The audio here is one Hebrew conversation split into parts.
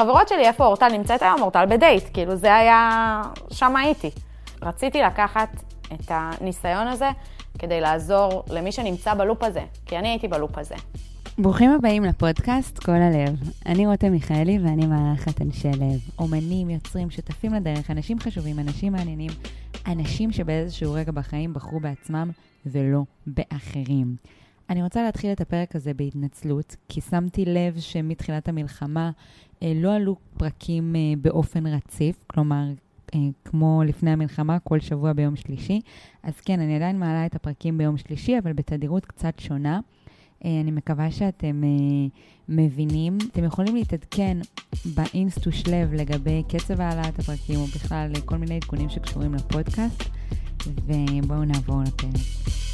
חברות שלי, איפה אורטל נמצאת היום? אורטל בדייט, כאילו זה היה, שם הייתי. רציתי לקחת את הניסיון הזה כדי לעזור למי שנמצא בלופ הזה, כי אני הייתי בלופ הזה. ברוכים הבאים לפודקאסט כל הלב. אני רותם מיכאלי ואני מארחת אנשי לב. אומנים, יוצרים, שותפים לדרך, אנשים חשובים, אנשים מעניינים, אנשים שבאיזשהו רגע בחיים בחרו בעצמם ולא באחרים. אני רוצה להתחיל את הפרק הזה בהתנצלות, כי שמתי לב שמתחילת המלחמה לא עלו פרקים אה, באופן רציף, כלומר, אה, כמו לפני המלחמה, כל שבוע ביום שלישי. אז כן, אני עדיין מעלה את הפרקים ביום שלישי, אבל בתדירות קצת שונה. אני מקווה שאתם מבינים. אתם יכולים להתעדכן באינסטוש לב לגבי קצב העלאת הפרקים, או בכלל כל מיני עדכונים שקשורים לפודקאסט, ובואו נעבור לפרק.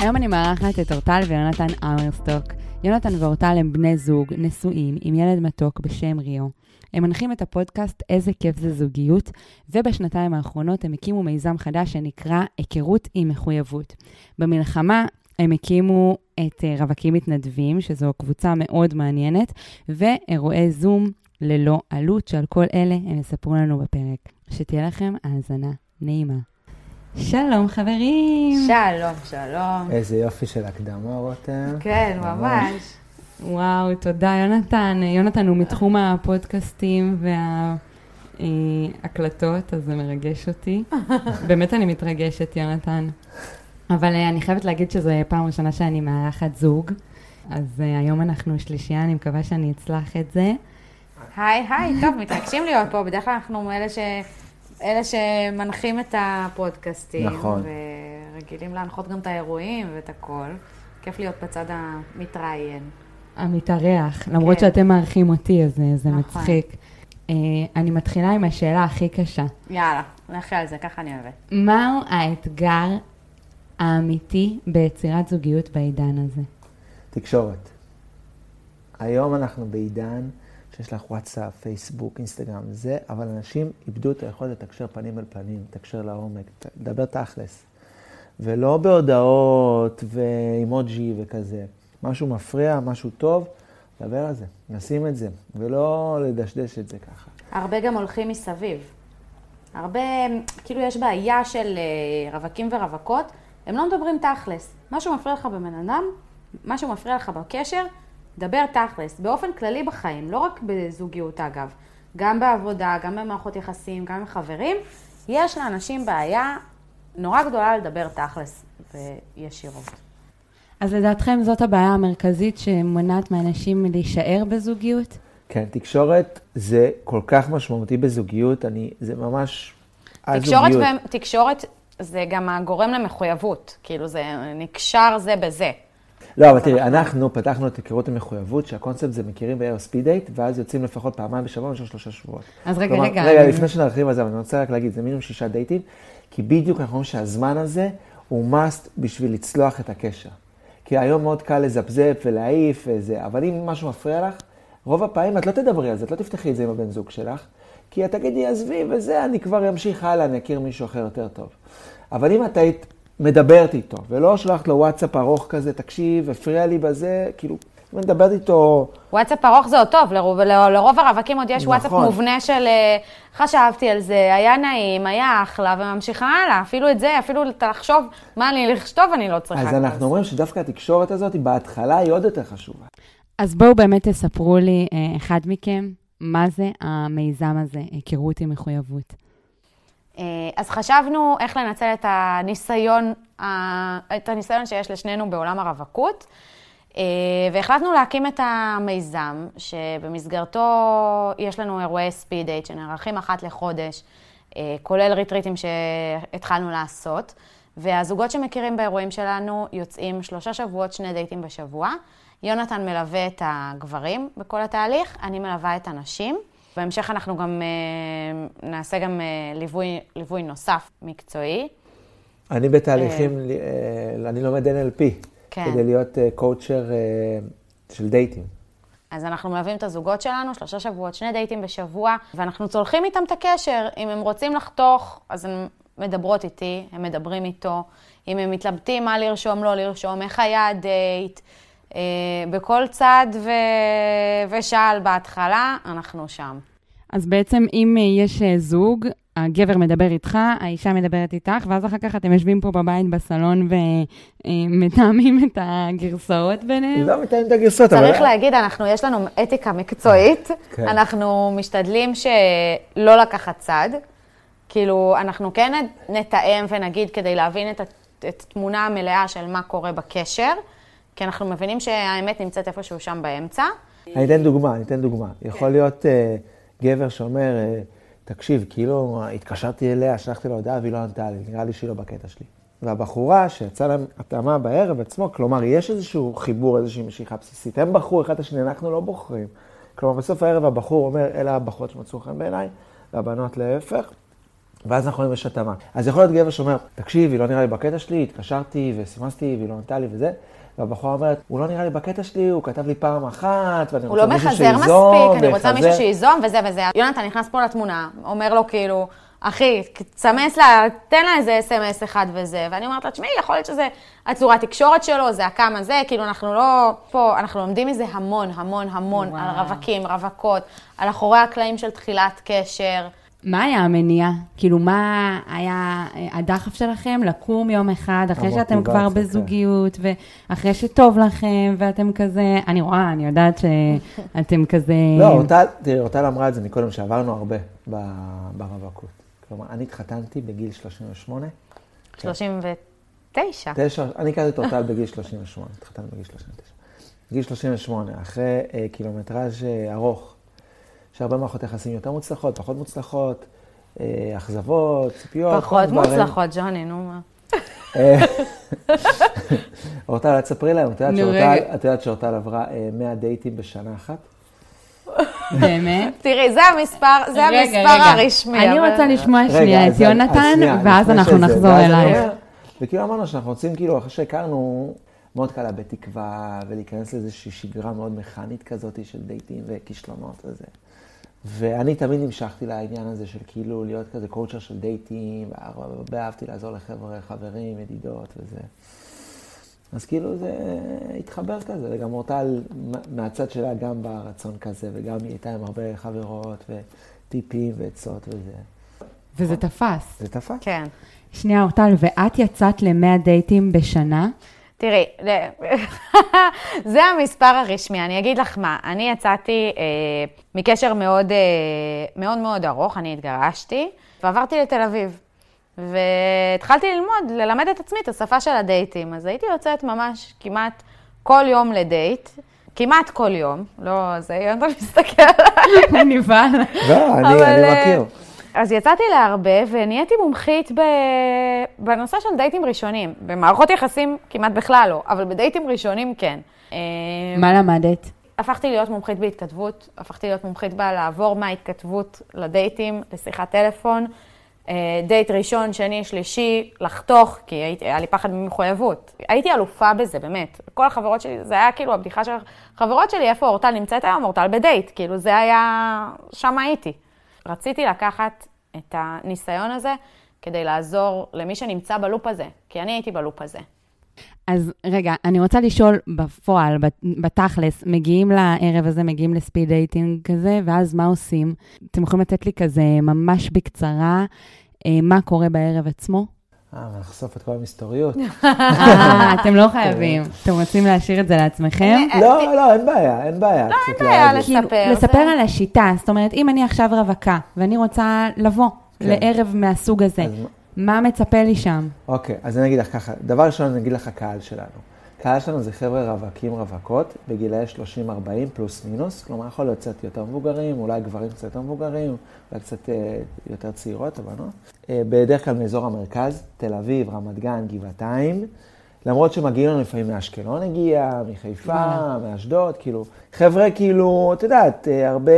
היום אני מארחת את אורטל ויונתן אמרסטוק. יונתן ואורטל הם בני זוג, נשואים, עם ילד מתוק בשם ריו. הם מנחים את הפודקאסט איזה כיף זה זוגיות, ובשנתיים האחרונות הם הקימו מיזם חדש שנקרא היכרות עם מחויבות. במלחמה הם הקימו את אה, רווקים מתנדבים, שזו קבוצה מאוד מעניינת, ואירועי זום ללא עלות, שעל כל אלה הם יספרו לנו בפרק. שתהיה לכם האזנה נעימה. שלום חברים. שלום, שלום. איזה יופי של הקדמה, רותם. כן, ממש. וואו, תודה, יונתן. יונתן הוא מתחום הפודקאסטים וההקלטות, אז זה מרגש אותי. באמת אני מתרגשת, יונתן. אבל אה, אני חייבת להגיד שזו פעם ראשונה שאני מארחת זוג, אז אה, היום אנחנו שלישייה, אני מקווה שאני אצלח את זה. היי, היי, טוב, מתרגשים להיות פה, בדרך כלל אנחנו אלה ש... אלה שמנחים את הפודקאסטים. נכון. ורגילים להנחות גם את האירועים ואת הכל. כיף להיות בצד המתראיין. המתארח, למרות כן. שאתם מארחים אותי, אז אה, זה נכון. מצחיק. Uh, אני מתחילה עם השאלה הכי קשה. יאללה, נלך על זה, ככה אני אוהבת. מהו האתגר האמיתי ביצירת זוגיות בעידן הזה? תקשורת. היום אנחנו בעידן שיש לך וואטסאפ, פייסבוק, אינסטגרם, זה, אבל אנשים איבדו את היכולת לתקשר פנים אל פנים, לתקשר לעומק, לדבר תכלס. ולא בהודעות ואימוג'י וכזה. משהו מפריע, משהו טוב, דבר על זה, נשים את זה, ולא לדשדש את זה ככה. הרבה גם הולכים מסביב. הרבה, כאילו יש בעיה של אה, רווקים ורווקות, הם לא מדברים תכלס. משהו מפריע לך בבן אדם, משהו מפריע לך בקשר, דבר תכלס, באופן כללי בחיים, לא רק בזוגיות אגב, גם בעבודה, גם במערכות יחסים, גם עם חברים, יש לאנשים בעיה נורא גדולה לדבר תכלס וישירות. אז לדעתכם זאת הבעיה המרכזית שמונעת מאנשים להישאר בזוגיות? כן, תקשורת זה כל כך משמעותי בזוגיות, אני, זה ממש... תקשורת, ו... תקשורת זה גם הגורם למחויבות, כאילו זה נקשר זה בזה. לא, אבל תראי, אנחנו פתחנו את היכרות המחויבות, שהקונספט זה מכירים בערב ספיד דייט, ואז יוצאים לפחות פעמיים בשבוע במשך שלושה שבועות. אז רגע, רגע. רגע, לפני שנרחיב על זה, אני רוצה רק להגיד, זה מינימום שישה דייטים, כי בדיוק אנחנו רואים שהזמן הזה הוא must בשביל לצלוח את הקשר. כי היום מאוד קל לזפזפ ולהעיף וזה, אבל אם משהו מפריע לך, רוב הפעמים את לא תדברי על זה, את לא תפתחי את זה עם הבן זוג שלך, כי את תגידי, עזבי וזה, אני כבר אמשיך הלאה, אני אכיר מישהו אחר יותר טוב. אבל אם את היית מדברת איתו, ולא שולחת לו וואטסאפ ארוך כזה, תקשיב, הפריע לי בזה, כאילו, אם אני מדברת איתו... וואטסאפ ארוך זה עוד טוב, לרוב, לרוב הרווקים עוד יש נכון. וואטסאפ מובנה של אה, חשבתי על זה, היה נעים, היה אחלה, וממשיכה הלאה. אפילו את זה, אפילו לחשוב מה אני לכתוב, אני לא צריכה. אז אנחנו אומרים שדווקא התקשורת הזאת, בהתחלה היא עוד יותר חשובה. אז בואו באמת תספרו לי, אה, אחד מכם, מה זה המיזם הזה, היכרות עם מחויבות. אה, אז חשבנו איך לנצל את הניסיון, את הניסיון שיש לשנינו בעולם הרווקות, אה, והחלטנו להקים את המיזם, שבמסגרתו יש לנו אירועי ספיד דייט שנערכים אחת לחודש, אה, כולל ריטריטים שהתחלנו לעשות, והזוגות שמכירים באירועים שלנו יוצאים שלושה שבועות, שני דייטים בשבוע. יונתן מלווה את הגברים בכל התהליך, אני מלווה את הנשים. בהמשך אנחנו גם אה, נעשה גם אה, ליווי, ליווי נוסף מקצועי. אני בתהליכים, אה, אני לומד NLP, כן. כדי להיות קואוצ'ר של דייטים. אז אנחנו מלווים את הזוגות שלנו, שלושה שבועות, שני דייטים בשבוע, ואנחנו צולחים איתם את הקשר. אם הם רוצים לחתוך, אז הם מדברות איתי, הם מדברים איתו. אם הם מתלבטים מה לרשום, לא לרשום, איך היה הדייט. אה, בכל צעד ו... ושאל בהתחלה, אנחנו שם. אז בעצם אם יש אה, זוג, הגבר מדבר איתך, האישה מדברת איתך, ואז אחר כך אתם יושבים פה בבית בסלון ומתאמים את הגרסאות ביניהם? לא מתאמים את הגרסאות, אבל... צריך להגיד, אנחנו, יש לנו אתיקה מקצועית, כן. אנחנו משתדלים שלא לקחת צד. כאילו, אנחנו כן נתאם ונגיד כדי להבין את התמונה המלאה של מה קורה בקשר, כי אנחנו מבינים שהאמת נמצאת איפשהו שם באמצע. אני אתן דוגמה, אני אתן דוגמה. יכול להיות uh, גבר שאומר, uh, תקשיב, כאילו התקשרתי אליה, שלחתי לה הודעה והיא לא ענתה לי, נראה לי שהיא לא בקטע שלי. והבחורה שיצאה להם התאמה בערב עצמו, כלומר, יש איזשהו חיבור, איזושהי משיכה בסיסית. הם בחרו אחד את השני, אנחנו לא בוחרים. כלומר, בסוף הערב הבחור אומר, אלה הבחורות שמצאו חן בעיניי, והבנות להפך, ואז אנחנו רואים יש התאמה. אז יכול להיות גבר שאומר, תקשיב, היא לא נראה לי בקטע שלי, התקשרתי וסימסתי והיא לא ענתה לי וזה. והבחורה אומרת, הוא לא נראה לי בקטע שלי, הוא כתב לי פעם אחת, ואני רוצה מישהו שיזום, הוא לא מחזר מספיק, אני רוצה מישהו שיזום וזה וזה. יונתן נכנס פה לתמונה, אומר לו כאילו, אחי, תסמס לה, תן לה איזה אס.אם.אס אחד וזה. ואני אומרת לה, תשמעי, יכול להיות שזה הצורת תקשורת שלו, זה הכמה זה, כאילו אנחנו לא פה, אנחנו לומדים מזה המון, המון, המון, וואו. על רווקים, רווקות, על אחורי הקלעים של תחילת קשר. מה היה המניע? כאילו, מה היה הדחף שלכם לקום יום אחד, אחרי שאתם כבר כן. בזוגיות, כן. ואחרי שטוב לכם, ואתם כזה, אני רואה, אני יודעת שאתם כזה... לא, אורטל, תראי, אורטל אמרה את זה מקודם, שעברנו הרבה ברווקות. כלומר, אני התחתנתי בגיל 38. 39. תשע, אני הכרתי את אורטל בגיל 38, התחתנתי בגיל 39. גיל 38, אחרי אה, קילומטראז' אה, ארוך. יש הרבה מערכות יחסים יותר מוצלחות, פחות מוצלחות, אה, אכזבות, ציפיות. פחות מוצלחות, ג'וני, נו מה. אה, אורטל, תספרי להם, את יודעת שאורטל עברה 100 אה, דייטים בשנה אחת? באמת? תראי, זה המספר, זה המספר הרשמי. אני רוצה לשמוע שנייה את יונתן, ואז אנחנו נחזור אלייך. וכאילו אמרנו שאנחנו רוצים, כאילו, אחרי שהכרנו, מאוד קל לאבד תקווה, ולהיכנס לאיזושהי שגרה מאוד מכנית כזאת של דייטים וכישלונות וזה. ואני תמיד המשכתי לעניין הזה של כאילו להיות כזה קואוצ'ר של דייטים, והרבה אהבתי לעזור לחבר'ה, חברים, ידידות וזה. אז כאילו זה התחבר כזה, וגם אורטל מהצד שלה גם ברצון כזה, וגם היא הייתה עם הרבה חברות וטיפים ועצות וזה. וזה תפס. זה תפס. כן. שנייה, אורטל, ואת יצאת למאה דייטים בשנה? תראי, זה המספר הרשמי, אני אגיד לך מה, אני יצאתי אה, מקשר מאוד, אה, מאוד מאוד ארוך, אני התגרשתי, ועברתי לתל אביב. והתחלתי ללמוד, ללמד את עצמי את השפה של הדייטים. אז הייתי יוצאת ממש כמעט כל יום לדייט, כמעט כל יום, לא, זה יונתן מסתכל עליי. הוא נבהל. לא, אני מכיר. אז יצאתי להרבה ונהייתי מומחית ב... בנושא של דייטים ראשונים. במערכות יחסים כמעט בכלל לא, אבל בדייטים ראשונים כן. אה, מה למדת? הפכתי להיות מומחית בהתכתבות, הפכתי להיות מומחית בלעבור מההתכתבות לדייטים, לשיחת טלפון. אה, דייט ראשון, שני, שלישי, לחתוך, כי הייתי, היה לי פחד ממחויבות. הייתי אלופה בזה, באמת. כל החברות שלי, זה היה כאילו הבדיחה של החברות שלי, איפה אורטל נמצאת היום? אורטל בדייט. כאילו, זה היה, שם הייתי. רציתי לקחת את הניסיון הזה כדי לעזור למי שנמצא בלופ הזה, כי אני הייתי בלופ הזה. אז רגע, אני רוצה לשאול בפועל, בתכלס, מגיעים לערב הזה, מגיעים ל speed dating כזה, ואז מה עושים? אתם יכולים לתת לי כזה ממש בקצרה, אה, מה קורה בערב עצמו? אה, לחשוף את כל המסתוריות. אה, אתם לא חייבים. אתם רוצים להשאיר את זה לעצמכם? לא, לא, אין בעיה, אין בעיה. לא, אין בעיה לספר. לספר על השיטה. זאת אומרת, אם אני עכשיו רווקה, ואני רוצה לבוא כן. לערב מהסוג הזה, מה מצפה לי שם? אוקיי, אז אני אגיד לך ככה. דבר ראשון, אני אגיד לך הקהל שלנו. הקהל שלנו זה חבר'ה רווקים רווקות, בגילאי 30-40 פלוס מינוס, כלומר יכול להיות קצת יותר מבוגרים, אולי גברים קצת יותר מבוגרים, אולי קצת אה, יותר צעירות, הבנות. אה, בדרך כלל מאזור המרכז, תל אביב, רמת גן, גבעתיים, למרות שמגיעים לנו לפעמים מאשקלון הגיע, מחיפה, מאשדוד, כאילו, חבר'ה כאילו, את יודעת, אה, הרבה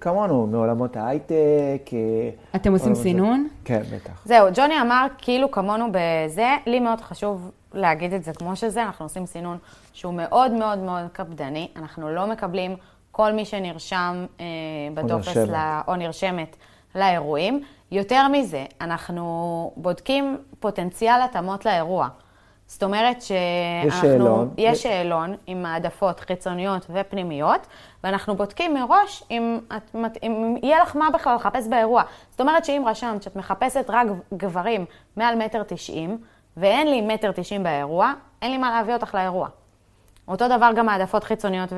כמונו, מעולמות ההייטק. אה, אתם עושים סינון? כן, בטח. זהו, ג'וני אמר כאילו כמונו בזה, לי מאוד חשוב להגיד את זה כמו שזה, אנחנו עושים סינון שהוא מאוד מאוד מאוד קפדני, אנחנו לא מקבלים כל מי שנרשם אה, בטופס, או. לה, או נרשמת לאירועים. יותר מזה, אנחנו בודקים פוטנציאל התאמות לאירוע. זאת אומרת שאנחנו... יש שאלון. יש שאלון עם העדפות חיצוניות ופנימיות, ואנחנו בודקים מראש אם, את, אם יהיה לך מה בכלל לחפש באירוע. זאת אומרת שאם רשמת שאת מחפשת רק גברים מעל מטר תשעים, ואין לי מטר תשעים באירוע, אין לי מה להביא אותך לאירוע. אותו דבר גם העדפות חיצוניות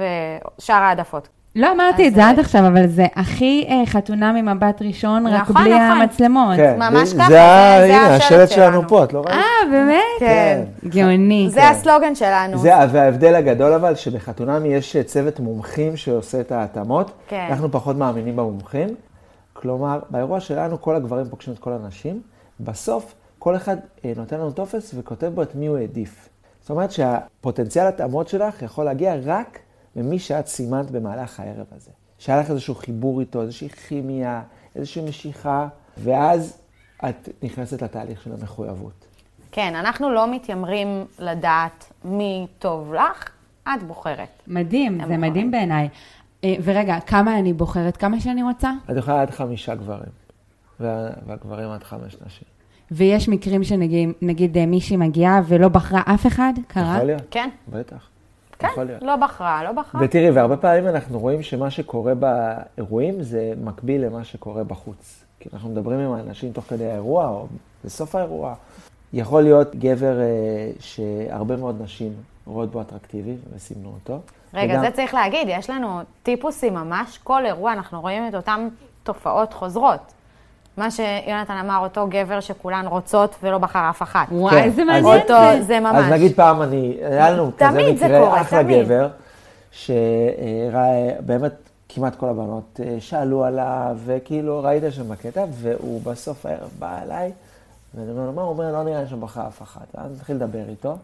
ושאר העדפות. לא אמרתי את זה עד עכשיו, אבל זה הכי אה, חתונה ממבט ראשון, רק נכון, בלי נכון. המצלמות. כן, ממש זה- ככה, זה זה- ה- זה השלט השלט שלנו שלנו. פה, את לא ראית? אה, באמת? כן. גאוני. זה הסלוגן שלנו. זה, וההבדל הגדול אבל, שבחתונמי יש צוות מומחים שעושה את ההתאמות. כן. אנחנו פחות מאמינים במומחים. כלומר, באירוע שלנו כל הגברים פוגשים את כל הנשים. בסוף, כל אחד אה, נותן לנו טופס וכותב בו את מי הוא העדיף. זאת אומרת שהפוטנציאל התאמות שלך יכול להגיע רק ממי שאת סימנת במהלך הערב הזה. שהיה לך איזשהו חיבור איתו, איזושהי כימיה, איזושהי משיכה, ואז את נכנסת לתהליך של המחויבות. כן, אנחנו לא מתיימרים לדעת מי טוב לך, את בוחרת. מדהים, זה בוחרים. מדהים בעיניי. אה, ורגע, כמה אני בוחרת? כמה שאני רוצה? את יכולה עד חמישה גברים, וה- והגברים עד חמש נשים. ויש מקרים שנגיד נגיד, אה, מישהי מגיעה ולא בחרה אף אחד? קרה? יכול להיות? כן, בטח. כן, יכול להיות. לא בחרה, לא בחרה. ותראי, והרבה פעמים אנחנו רואים שמה שקורה באירועים זה מקביל למה שקורה בחוץ. כי אנחנו מדברים עם האנשים תוך כדי האירוע, או בסוף האירוע. יכול להיות גבר אה, שהרבה מאוד נשים רואות בו אטרקטיבי וסימנו אותו. רגע, וגם- זה צריך להגיד, יש לנו טיפוסים ממש, כל אירוע אנחנו רואים את אותן תופעות חוזרות. מה שיונתן אמר, אותו גבר שכולן רוצות ולא בחר אף אחת. וואי, כן, איזה אז- מעניין אותו, זה. זה ממש. אז נגיד פעם אני, היה לנו כזה מקרה, קורה, אחלה תמיד. גבר, שבאמת כמעט כל הבנות אה, שאלו עליו, וכאילו ראית שם בקטע, והוא בסוף הערב בא אליי, ואני אומר לו, מה? הוא אומר, לא נראה לי שם בחר אף אחת. ואז נתחיל לדבר איתו,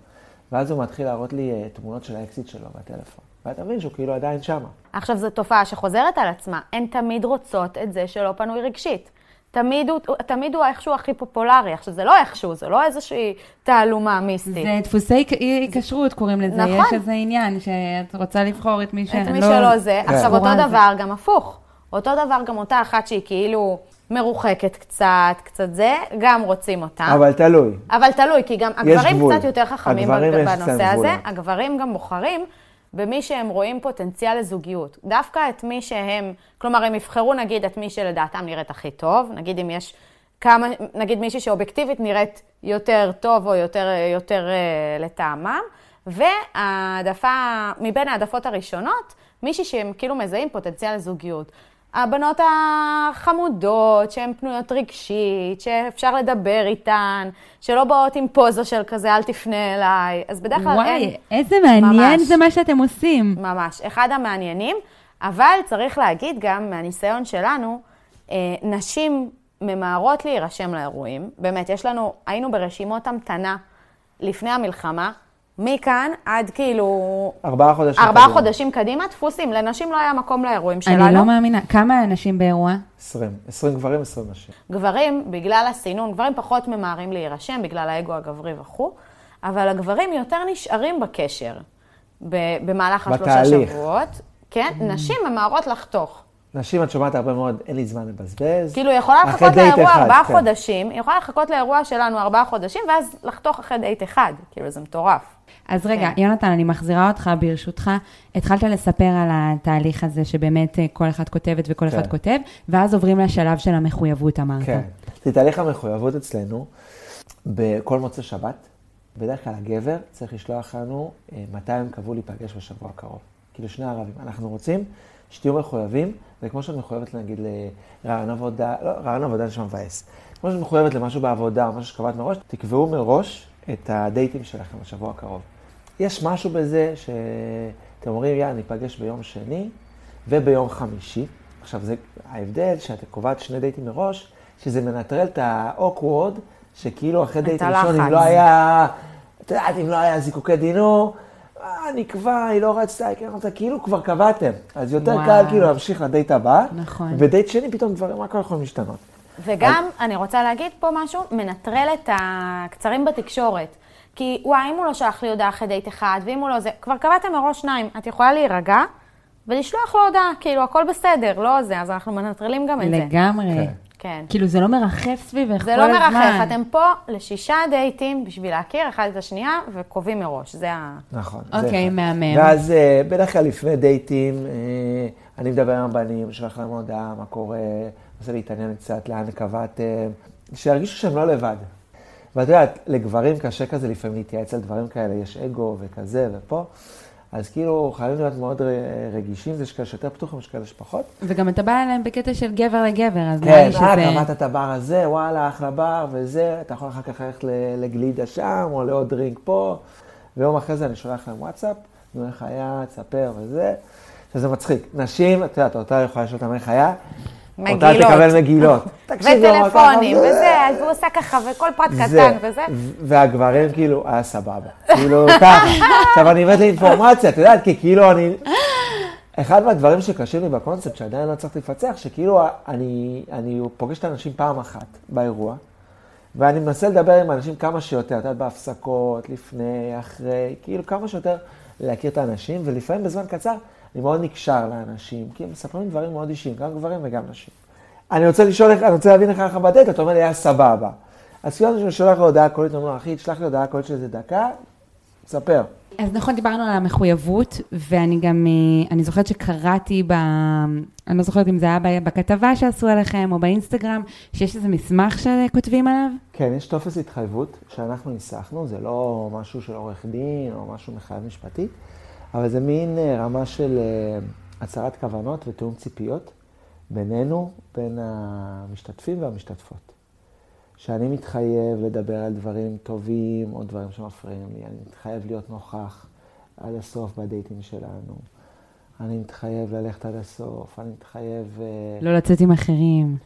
ואז הוא מתחיל להראות לי אה, תמונות של האקסיט שלו בטלפון. ואתה מבין שהוא כאילו עדיין שמה. עכשיו, זו תופעה שחוזרת על עצמה. הן תמיד רוצות את זה שלא פנוי רגשית. תמיד הוא, תמיד הוא האיכשהו הכי פופולרי. עכשיו, זה לא איכשהו, זה לא איזושהי תעלומה מיסטית. זה דפוסי אי כשרות קוראים לזה. נכון. יש איזה עניין שאת רוצה לבחור את מי ש... את מי שלא זה. כן. עכשיו, אותו על זה. דבר גם הפוך. אותו דבר גם אותה אחת שהיא כאילו מרוחקת קצת, קצת זה, גם רוצים אותה. אבל תלוי. אבל תלוי, כי גם הגברים גבול. קצת יותר חכמים בנושא הזה. הגברים גם בוחרים במי שהם רואים פוטנציאל לזוגיות. דווקא את מי שהם, כלומר, הם יבחרו נגיד את מי שלדעתם נראית הכי טוב, נגיד אם יש כמה, נגיד מישהי שאובייקטיבית נראית יותר טוב או יותר, יותר uh, לטעמם, והעדפה, מבין העדפות הראשונות, מישהי שהם כאילו מזהים פוטנציאל לזוגיות. הבנות החמודות, שהן פנויות רגשית, שאפשר לדבר איתן, שלא באות עם פוזה של כזה, אל תפנה אליי. אז בדרך כלל אין... וואי, איזה מעניין ממש. זה מה שאתם עושים. ממש, אחד המעניינים, אבל צריך להגיד גם מהניסיון שלנו, אה, נשים ממהרות להירשם לאירועים. באמת, יש לנו, היינו ברשימות המתנה לפני המלחמה, מכאן עד כאילו ארבעה חודשים. ארבעה קדימה. חודשים קדימה, דפוסים. לנשים לא היה מקום לאירועים שלנו. אני לא מאמינה. כמה אנשים באירוע? 20. 20 גברים, 20 נשים. גברים, בגלל הסינון, גברים פחות ממהרים להירשם, בגלל האגו הגברי וכו', אבל הגברים יותר נשארים בקשר במהלך השלושה בתהליך. שבועות. כן, נשים ממהרות לחתוך. נשים, את שומעת הרבה מאוד, אין לי זמן לבזבז. כאילו, היא יכולה לחכות לאירוע אחד, ארבעה כן. חודשים, היא יכולה לחכות לאירוע שלנו ארבעה חודשים, ואז לחתוך אחרי דייט אחד. כאילו, זה מטורף. אז רגע, כן. יונתן, אני מחזירה אותך, ברשותך. התחלת לספר על התהליך הזה שבאמת אה, כל אחד כותבת וכל אחד כן. כותב, ואז עוברים לשלב של המחויבות, אמרת. כן. זה תהליך המחויבות אצלנו. בכל מוצאי שבת, בדרך כלל הגבר צריך לשלוח לנו אה, מתי הם קבעו להיפגש בשבוע הקרוב. כאילו שני ערבים. אנחנו רוצים שתהיו מחויבים, וכמו שאת מחויבת נגיד לרעיון עבודה, לא, רעיון עבודה נשמע מבאס. כמו שאת מחויבת למשהו בעבודה או משהו שקבעת מראש, תקבעו מראש את הדייטים שלכם בשבוע הקרוב. יש משהו בזה שאתם אומרים, יאללה, ניפגש ביום שני וביום חמישי. עכשיו, זה ההבדל שאת קובעת שני דייטים מראש, שזה מנטרל את ה-awkward, שכאילו אחרי דייט ראשון. אם לא היה, את יודעת, אם לא היה זיקוקי דינור, אה, נקבע, היא לא רצתה, היא כן רצתה, כאילו כבר קבעתם. אז יותר וואו. קל כאילו להמשיך לדייט הבא. נכון. ודייט שני פתאום דברים רק יכולים להשתנות. וגם, אני רוצה להגיד פה משהו, מנטרל את הקצרים בתקשורת. כי וואי, אם הוא לא שלח לי הודעה אחרי דייט אחד, ואם הוא לא זה, כבר קבעתם מראש שניים, את יכולה להירגע ולשלוח לו הודעה, כאילו, הכל בסדר, לא זה, אז אנחנו מנטרלים גם את זה. לגמרי. כן. כן. כאילו, זה לא מרחף סביבך כל זה הזמן. לא מרחף, אתם פה לשישה דייטים בשביל להכיר אחד את השנייה, וקובעים מראש, זה ה... נכון. זה אוקיי, אחד. מהמם. ואז אה, בדרך כלל לפני דייטים, אה, אני מדבר עם הבנים, שולח להם הודעה, מה קורה, מנסה להתעניין קצת, לאן קבעתם, שירגישו שהם לא לבד. ואת יודעת, לגברים קשה כזה לפעמים להתייעץ על דברים כאלה, יש אגו וכזה ופה, אז כאילו חייבים להיות מאוד רגישים, יש כאלה שיותר פתוחים, יש כאלה שפחות. וגם אתה בא אליהם בקטע של גבר לגבר, אז נראה כן, לי שזה... אה, קבעת את הבר הזה, וואלה, אחלה בר וזה, אתה יכול אחר כך ללכת לגלידה שם, או לעוד דרינק פה, ויום אחרי זה אני שולח להם וואטסאפ, נו, איך היה, תספר וזה, שזה מצחיק. נשים, את יודעת, אותה יכולה לשאול אותם איך היה, אותה מגילות. תקבל מגילות. וטלפונים, וזה. אז הוא עושה ככה, וכל פרט. קטן וזה. והגברים כאילו, היה סבבה. כאילו, ככה. עכשיו, אני מת לאינפורמציה, את יודעת, כי כאילו אני... אחד מהדברים שקשים לי בקונספט, שעדיין לא הצלחתי לפצח, שכאילו אני, אני פוגש את האנשים פעם אחת באירוע, ואני מנסה לדבר עם אנשים כמה שיותר, את יודעת, בהפסקות, לפני, אחרי, כאילו כמה שיותר להכיר את האנשים, ולפעמים בזמן קצר אני מאוד נקשר לאנשים, כי הם מספרים דברים מאוד אישיים, גם גברים וגם נשים. אני רוצה לשאול איך, אני רוצה להבין איך לך בדייט, אתה אומר לי, היה סבבה. אז כאילו אני שולח לו הודעה קולית, אומר לו, אחי, תשלח לי הודעה קולית של איזה דקה, ספר. אז נכון, דיברנו על המחויבות, ואני גם, אה, אני זוכרת שקראתי ב... אני לא זוכרת אם זה היה בכתבה שעשו עליכם, או באינסטגרם, שיש איזה מסמך שכותבים עליו. כן, יש טופס התחייבות שאנחנו ניסחנו, זה לא משהו של עורך דין או משהו מחייב משפטי, אבל זה מין אה, רמה של אה, הצהרת כוונות ותיאום ציפיות בינינו, בין המשתתפים והמשתתפות. שאני מתחייב לדבר על דברים טובים או דברים שמפריעים לי, אני מתחייב להיות נוכח עד הסוף בדייטים שלנו. אני מתחייב ללכת עד הסוף, אני מתחייב... אה, לא לצאת עם אחרים.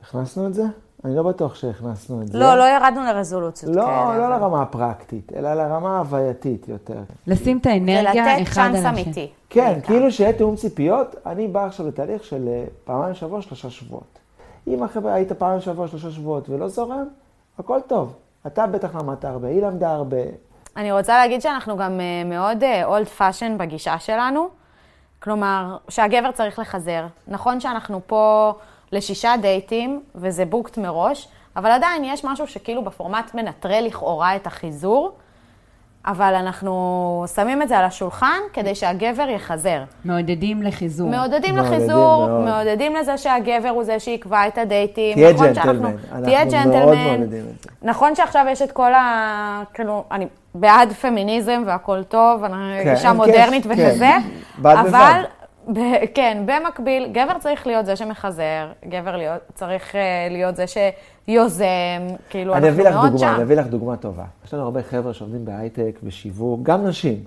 הכנסנו את זה? אני לא בטוח שהכנסנו את זה. לא, לא ירדנו לרזולוציות לא, כאלה. לא אבל- לרמה הפרקטית, אלא לרמה ההווייתית יותר. לשים את האנרגיה ולתת אחד על צ'אנס השני. אמיתי. כן, בעיקר. כאילו שיהיה תיאום ציפיות, אני בא עכשיו לתהליך של אה, פעמיים בשבוע, שלושה שבועות. אם החבר'ה היית פעמיים בשבוע, שלושה שבועות ולא זורם, הכל טוב. אתה בטח למדת הרבה, היא למדה הרבה. אני רוצה להגיד שאנחנו גם אה, מאוד old fashioned בגישה שלנו. כלומר, שהגבר צריך לחזר. נכון שאנחנו פה לשישה דייטים, וזה booked מראש, אבל עדיין יש משהו שכאילו בפורמט מנטרל לכאורה את החיזור, אבל אנחנו שמים את זה על השולחן כדי שהגבר יחזר. מעודדים לחיזור. מעודדים לחיזור, מאוד. מעודדים לזה שהגבר הוא זה שיקבע את הדייטים. תהיה נכון ג'נטלמן. תהיה אנחנו מאוד ג'נטלמן. מעודדים את זה. נכון שעכשיו יש את כל ה... כאילו, אני בעד פמיניזם והכל טוב, אני כן, אישה מודרנית קשר, וכזה, כן. בד אבל, בבד. ב- כן, במקביל, גבר צריך להיות זה שמחזר, גבר להיות, צריך אה, להיות זה שיוזם, כאילו, אנחנו אביא לך מאוד דוגמה, אני שם. אביא לך דוגמה טובה. יש לנו הרבה חבר'ה שעובדים בהייטק, בשיווק, גם נשים.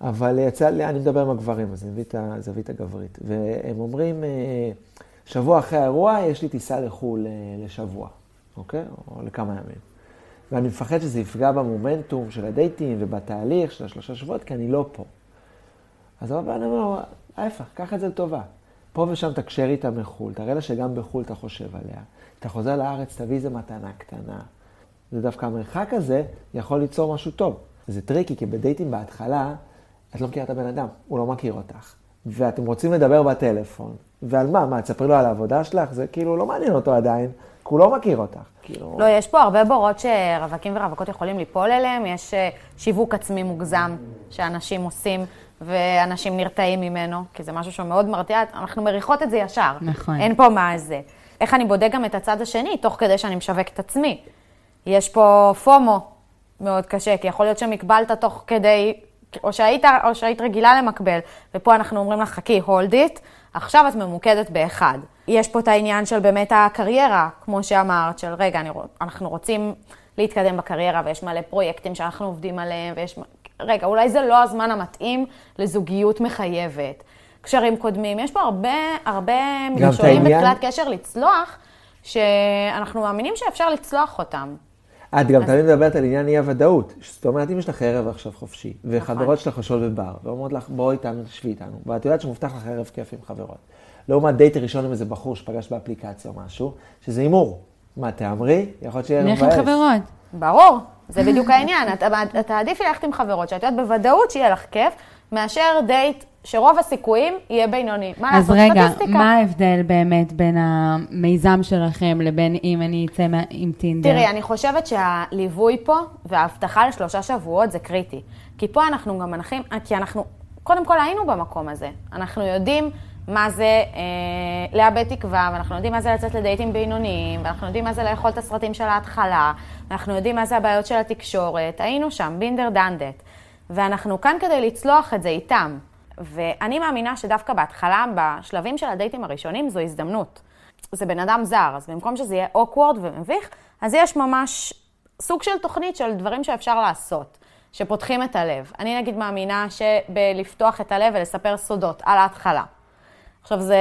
אבל יצא לי, אני מדבר עם הגברים, אז אני מביא את הזווית הגברית. והם אומרים, אה, שבוע אחרי האירוע, יש לי טיסה לחו"ל אה, לשבוע, אוקיי? או לכמה ימים. ואני מפחד שזה יפגע במומנטום של הדייטים ובתהליך של השלושה שבועות, כי אני לא פה. אז הרבה לו, ההפך, קח את זה לטובה. פה ושם תקשר איתה מחו"ל, תראה לה שגם בחו"ל אתה חושב עליה. אתה חוזר לארץ, תביא איזה מתנה קטנה. זה דווקא המרחק הזה יכול ליצור משהו טוב. זה tricky, כי בדייטים בהתחלה, את לא מכירה את הבן אדם, הוא לא מכיר אותך. ואתם רוצים לדבר בטלפון, ועל מה? מה, תספרי לו על העבודה שלך? זה כאילו לא מעניין אותו עדיין, כי הוא לא מכיר אותך. כאילו... לא, יש פה הרבה בורות שרווקים ורווקות יכולים ליפול אליהם, יש אה, שיווק עצמי מוגזם שאנשים עושים, ואנשים נרתעים ממנו, כי זה משהו שהוא מאוד מרתיע, אנחנו מריחות את זה ישר. נכון. אין פה מה זה. איך אני בודק גם את הצד השני, תוך כדי שאני משווק את עצמי. יש פה פומו מאוד קשה, כי יכול להיות שמקבלת תוך כדי, או שהיית, או שהיית רגילה למקבל, ופה אנחנו אומרים לך, חכי, hold it, עכשיו את ממוקדת באחד. יש פה את העניין של באמת הקריירה, כמו שאמרת, של רגע, אני, אנחנו רוצים להתקדם בקריירה, ויש מלא פרויקטים שאנחנו עובדים עליהם, ויש... רגע, אולי זה לא הזמן המתאים לזוגיות מחייבת. קשרים קודמים, יש פה הרבה, הרבה העניין- בתחילת קשר לצלוח, שאנחנו מאמינים שאפשר לצלוח אותם. את גם תמיד מדברת על עניין אי-הוודאות. זאת אומרת, אם יש לך ערב עכשיו חופשי, נכון. וחברות שלך יושבות בבר, ואומרות לך, בואי איתנו, תשבי איתנו, ואת יודעת שמובטח לך ערב כיף עם חברות. לעומת דייט ראשון עם איזה בחור שפגש באפליקציה או משהו, שזה הימור. מה, תהמרי? יכול להיות שיהיה ערב נלך עם מבאס. חברות. ברור, זה בדיוק העניין. אתה, אתה עדיף ללכת עם חברות, שאת יודעת בוודאות שיהיה לך כיף, מאשר דייט שרוב הסיכויים יהיה בינוני. מה אז לעשות? רגע, סטטיסטיקה. מה ההבדל באמת בין המיזם שלכם לבין אם אני אצא עם טינדר? תראי, אני חושבת שהליווי פה וההבטחה לשלושה שבועות זה קריטי. כי פה אנחנו גם מנחים, כי אנחנו, קודם כל היינו במקום הזה. אנחנו יודעים מה זה אה, לאבד תקווה, ואנחנו יודעים מה זה לצאת לדייטים בינוניים, ואנחנו יודעים מה זה לאכול את הסרטים של ההתחלה, ואנחנו יודעים מה זה הבעיות של התקשורת. היינו שם, בינדר דנדט. ואנחנו כאן כדי לצלוח את זה איתם. ואני מאמינה שדווקא בהתחלה, בשלבים של הדייטים הראשונים, זו הזדמנות. זה בן אדם זר, אז במקום שזה יהיה אוקוורד ומביך, אז יש ממש סוג של תוכנית של דברים שאפשר לעשות, שפותחים את הלב. אני נגיד מאמינה שבלפתוח את הלב ולספר סודות על ההתחלה. עכשיו, זה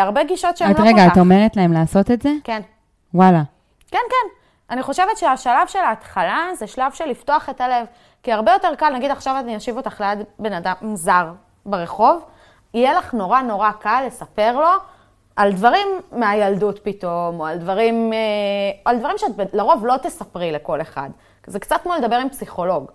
הרבה גישות שהן את לא רגע, כל את כך. אומרת להם לעשות את זה? כן. וואלה. כן, כן. אני חושבת שהשלב של ההתחלה זה שלב של לפתוח את הלב. כי הרבה יותר קל, נגיד עכשיו אני אשיב אותך ליד בן אדם זר ברחוב, יהיה לך נורא נורא קל לספר לו על דברים מהילדות פתאום, או על דברים, אה, על דברים שאת לרוב לא תספרי לכל אחד. זה קצת כמו לדבר עם פסיכולוג.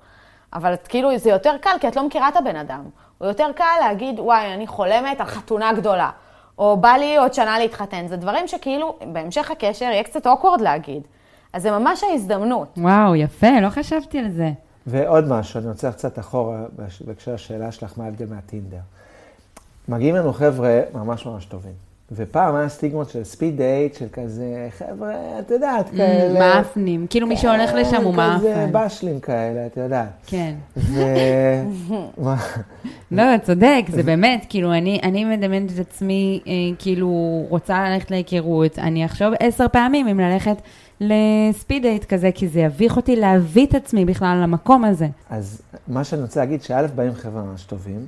אבל את, כאילו זה יותר קל כי את לא מכירה את הבן אדם. הוא יותר קל להגיד, וואי, אני חולמת על חתונה גדולה. או בא לי עוד שנה להתחתן. זה דברים שכאילו, בהמשך הקשר יהיה קצת אוקוורד להגיד. אז זה ממש ההזדמנות. וואו, יפה, לא חשבתי על זה. ועוד משהו, אני רוצה קצת אחורה בהקשר לשאלה שלך, מה ההבדל מהטינדר. מגיעים לנו חבר'ה ממש ממש טובים. ופעם היה סטיגמות של ספיד דייט, של כזה, חבר'ה, את יודעת, כאלה... מאפנים, כאילו מי שהולך לשם הוא כן, כזה מאפן. בשלים כאלה, את יודעת. כן. ו... לא, צודק, זה באמת, כאילו, אני, אני מדמיינת את עצמי, אה, כאילו, רוצה ללכת להיכרות, אני אחשוב עשר פעמים אם ללכת לספיד דייט כזה, כי זה יביך אותי להביא את עצמי בכלל למקום הזה. אז מה שאני רוצה להגיד, שא', באים חבר'ה ממש טובים,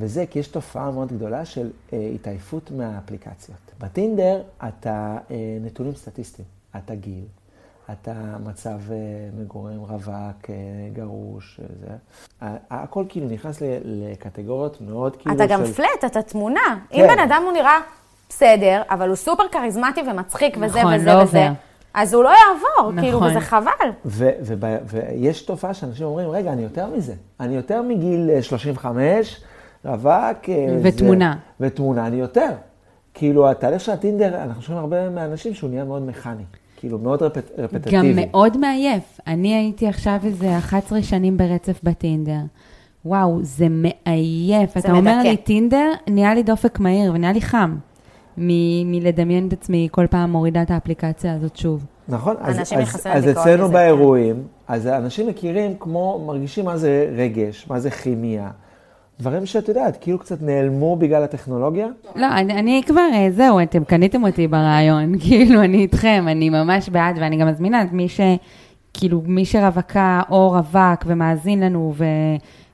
וזה כי יש תופעה מאוד גדולה של אה, התעייפות מהאפליקציות. בטינדר אתה אה, נתונים סטטיסטיים, אתה גיל, אתה מצב אה, מגורים רווק, אה, גרוש, אה, זה. ה- הכל כאילו נכנס ל- לקטגוריות מאוד כאילו אתה גם של... פלט, אתה תמונה. כן. אם בן אדם הוא נראה בסדר, אבל הוא סופר כריזמטי ומצחיק וזה נכון, וזה לא וזה, עובר. אז הוא לא יעבור, נכון. כאילו, וזה חבל. ו- ויש תופעה שאנשים אומרים, רגע, אני יותר מזה. אני יותר מגיל אה, 35, רווק. אה, ותמונה. זה, ותמונה, אני יותר. כאילו, התהליך של הטינדר, אנחנו שומעים הרבה מהאנשים שהוא נהיה מאוד מכני. כאילו, מאוד רפט, רפטטיבי. גם מאוד מעייף. אני הייתי עכשיו איזה 11 שנים ברצף בטינדר. וואו, זה מעייף. אתה אומר מדכא. לי טינדר, נהיה לי דופק מהיר ונהיה לי חם. מ- מלדמיין את עצמי כל פעם מורידה את האפליקציה הזאת שוב. נכון, אז, אנשים אז, אז אצלנו מזה, באירועים, אז אנשים מכירים כמו, מרגישים מה זה רגש, מה זה כימיה. דברים שאת יודעת, כאילו קצת נעלמו בגלל הטכנולוגיה. לא, אני, אני כבר, אה, זהו, אתם קניתם אותי ברעיון, כאילו, אני איתכם, אני ממש בעד, ואני גם מזמינה את מי ש... כאילו, מי שרווקה או רווק ומאזין לנו ו,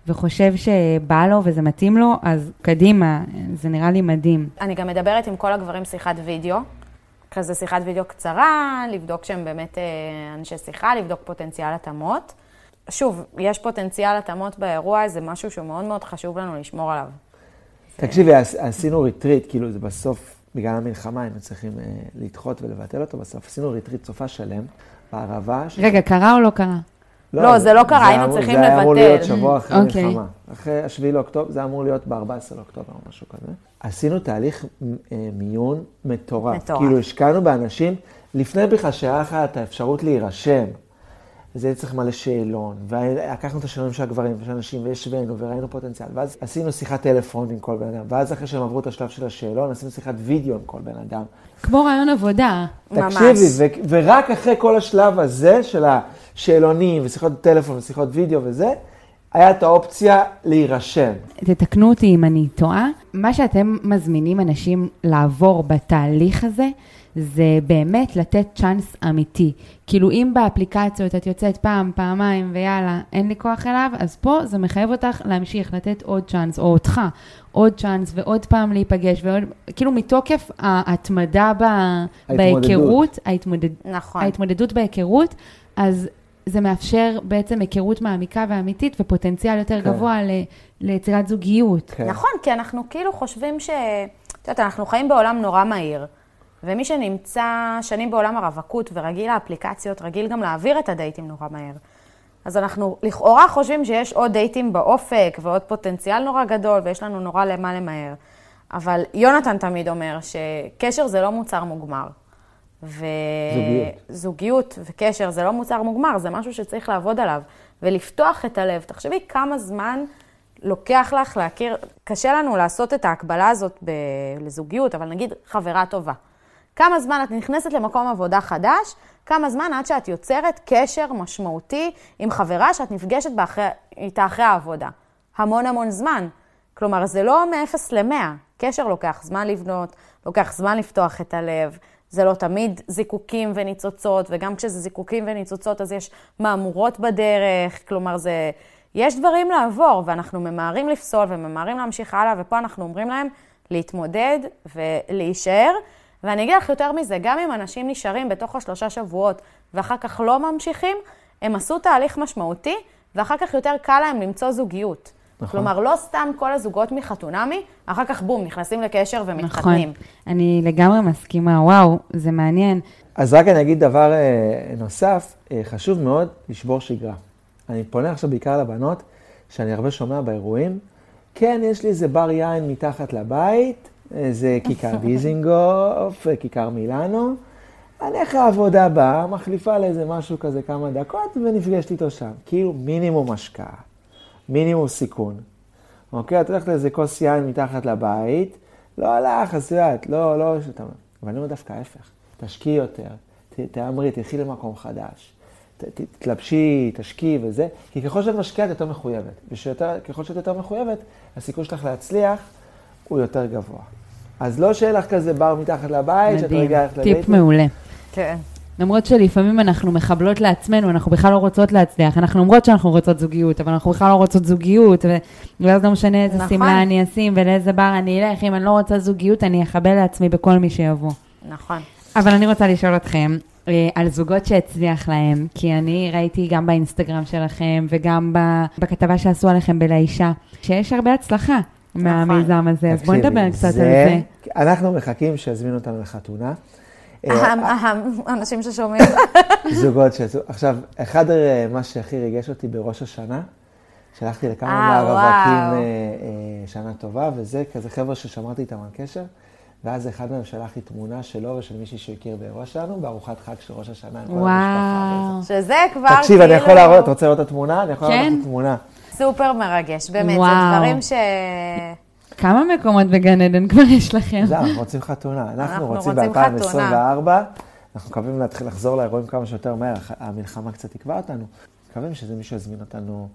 וחושב שבא לו וזה מתאים לו, אז קדימה, זה נראה לי מדהים. אני גם מדברת עם כל הגברים שיחת וידאו, כזה שיחת וידאו קצרה, לבדוק שהם באמת אה, אנשי שיחה, לבדוק פוטנציאל התאמות. שוב, יש פוטנציאל התאמות באירוע, זה משהו שהוא מאוד מאוד חשוב לנו לשמור עליו. תקשיבי, עש- עשינו ריטריט, כאילו זה בסוף, בגלל המלחמה היינו צריכים אה, לדחות ולבטל אותו בסוף. עשינו ריטריט סופה שלם בערבה. ש- רגע, קרה או לא קרה? לא, זה לא קרה, היינו אמור- צריכים זה היה אמור לבטל. להיות שבוע אחרי אוקיי. המלחמה. אחרי השביעי לאוקטובר, זה אמור להיות ב-14 לאוקטובר או משהו כזה. עשינו תהליך אה, מיון מטורף. מטורף. כאילו השקענו באנשים, לפני בכלל שהיה לך את האפשרות להירשם. הייתי צריך מלא שאלון, ולקחנו את השאלונים של הגברים ושל הנשים, והשווינו, וראינו פוטנציאל. ואז עשינו שיחת טלפון עם כל בן אדם, ואז אחרי שהם עברו את השלב של השאלון, עשינו שיחת וידאו עם כל בן אדם. כמו רעיון עבודה. ממש. תקשיבי, ו- ורק אחרי כל השלב הזה של השאלונים ושיחות טלפון ושיחות וידאו וזה, היה את האופציה להירשם. תתקנו אותי אם אני טועה, מה שאתם מזמינים אנשים לעבור בתהליך הזה, זה באמת לתת צ'אנס אמיתי. כאילו אם באפליקציות את יוצאת פעם, פעמיים ויאללה, אין לי כוח אליו, אז פה זה מחייב אותך להמשיך, לתת עוד צ'אנס, או אותך, עוד צ'אנס ועוד פעם להיפגש, ועוד, כאילו מתוקף ההתמדה ב, ההתמודדות. בהיכרות, ההתמודד, נכון. ההתמודדות בהיכרות, אז זה מאפשר בעצם היכרות מעמיקה ואמיתית ופוטנציאל יותר כן. גבוה ל, ליצירת זוגיות. כן. נכון, כי אנחנו כאילו חושבים ש... את יודעת, אנחנו חיים בעולם נורא מהיר, ומי שנמצא שנים בעולם הרווקות ורגיל לאפליקציות, רגיל גם להעביר את הדייטים נורא מהר. אז אנחנו לכאורה חושבים שיש עוד דייטים באופק ועוד פוטנציאל נורא גדול ויש לנו נורא למה למהר. אבל יונתן תמיד אומר שקשר זה לא מוצר מוגמר. ו... זוגיות. זוגיות וקשר זה לא מוצר מוגמר, זה משהו שצריך לעבוד עליו ולפתוח את הלב. תחשבי כמה זמן לוקח לך להכיר, קשה לנו לעשות את ההקבלה הזאת ב... לזוגיות, אבל נגיד חברה טובה. כמה זמן את נכנסת למקום עבודה חדש, כמה זמן עד שאת יוצרת קשר משמעותי עם חברה שאת נפגשת באחרי, איתה אחרי העבודה. המון המון זמן. כלומר, זה לא מ-0 ל-100. קשר לוקח זמן לבנות, לוקח זמן לפתוח את הלב. זה לא תמיד זיקוקים וניצוצות, וגם כשזה זיקוקים וניצוצות אז יש מהמורות בדרך, כלומר זה... יש דברים לעבור, ואנחנו ממהרים לפסול וממהרים להמשיך הלאה, ופה אנחנו אומרים להם להתמודד ולהישאר. ואני אגיד לך יותר מזה, גם אם אנשים נשארים בתוך השלושה שבועות ואחר כך לא ממשיכים, הם עשו תהליך משמעותי, ואחר כך יותר קל להם למצוא זוגיות. נכון. כלומר, לא סתם כל הזוגות מחתונמי, אחר כך בום, נכנסים לקשר ומתחתנים. נכון. אני לגמרי מסכימה, וואו, זה מעניין. אז רק אני אגיד דבר אה, נוסף, אה, חשוב מאוד לשבור שגרה. אני פונה עכשיו בעיקר לבנות, שאני הרבה שומע באירועים, כן, יש לי איזה בר יין מתחת לבית, איזה כיכר דיזינגוף, כיכר מילאנו, אני אחרי העבודה הבאה, מחליפה לאיזה משהו כזה כמה דקות, ונפגשת איתו שם. כאילו מינימום השקעה, מינימום סיכון. אוקיי, את הולכת לאיזה כוס יין מתחת לבית, לא הלך, אז יודעת, לא, לא, שאתה... אבל אני אומר דווקא ההפך, תשקיעי יותר, תאמרי, תלכי למקום חדש, תתלבשי, תשקיעי וזה, כי ככל שאת משקיעה את יותר מחויבת, וככל שאת יותר מחויבת, הסיכוי שלך להצליח הוא יותר גבוה. אז לא שיהיה לך כזה בר מתחת לבית, שאת רגע הולכת טיפ לדייטים. מעולה. כן. למרות שלפעמים אנחנו מחבלות לעצמנו, אנחנו בכלל לא רוצות להצליח. אנחנו אומרות שאנחנו רוצות זוגיות, אבל אנחנו בכלל לא רוצות זוגיות, ואז לא משנה איזה נכון. שמלה אני אשים ולאיזה בר אני אלך. אם אני לא רוצה זוגיות, אני אחבל לעצמי בכל מי שיבוא. נכון. אבל אני רוצה לשאול אתכם אה, על זוגות שהצליח להם, כי אני ראיתי גם באינסטגרם שלכם וגם בכתבה שעשו עליכם בלאישה, שיש הרבה הצלחה מהמיזם הזה, אז בואי נדבר קצת על זה. אנחנו מחכים שיזמינו אותנו לחתונה. אה, אהם, אהם, אנשים ששומעים. זוגות שיצאו. עכשיו, אחד אה, מה שהכי ריגש אותי בראש השנה, שלחתי לכמה אה, מהרווקים. אה, אה, שנה טובה, וזה כזה חבר'ה ששמרתי איתם על קשר, ואז אחד מהם שלח לי תמונה שלו ושל מישהי שהוא הכיר באירוע שלנו, בארוחת חג של ראש השנה עם כל המשפחה. וואו. שזה כבר כאילו... תקשיב, אני יכול להראות, אתה רוצה לראות את התמונה? אני יכול להראות כן. את התמונה. סופר מרגש, באמת, זה וואו. דברים ש... כמה מקומות בגן עדן כבר יש לכם? זהו, אנחנו רוצים חתונה. אנחנו אנחנו רוצים רוצים ב-2024, אנחנו מקווים להתחיל לחזור לאירועים כמה שיותר מהר, המלחמה קצת תקבע אותנו. מקווים שזה מישהו יזמין אותנו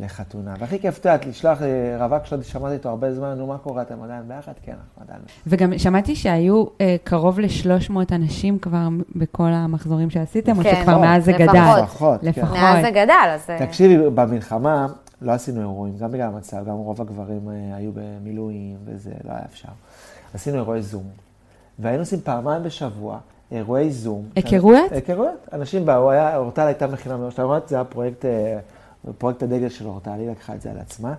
לחתונה. והכי כיף, את יודעת, לשלוח אה, רווק שלא שמעתי איתו הרבה זמן, נו, מה קורה, אתם עדיין ביחד? כן, אנחנו עדיין. וגם שמעתי שהיו אה, קרוב ל-300 אנשים כבר בכל המחזורים שעשיתם, או כן, שכבר מאז זה לפחות. גדל. לפחות, כן. לפחות. מאז זה גדל, אז... אה, תקשיבי, במלחמה לא עשינו אירועים, גם בגלל המצב, גם רוב הגברים אה, היו במילואים וזה, לא היה אפשר. עשינו אירועי זום. והיינו עושים פעמיים בשבוע אירועי זום. היכרויות? היכרויות. אנשים באו, היה- אורטל הייתה מכינה מראש, זה היה פרויקט, אה, פרויקט הדגל של אורטל, היא לקחה את זה על עצמה.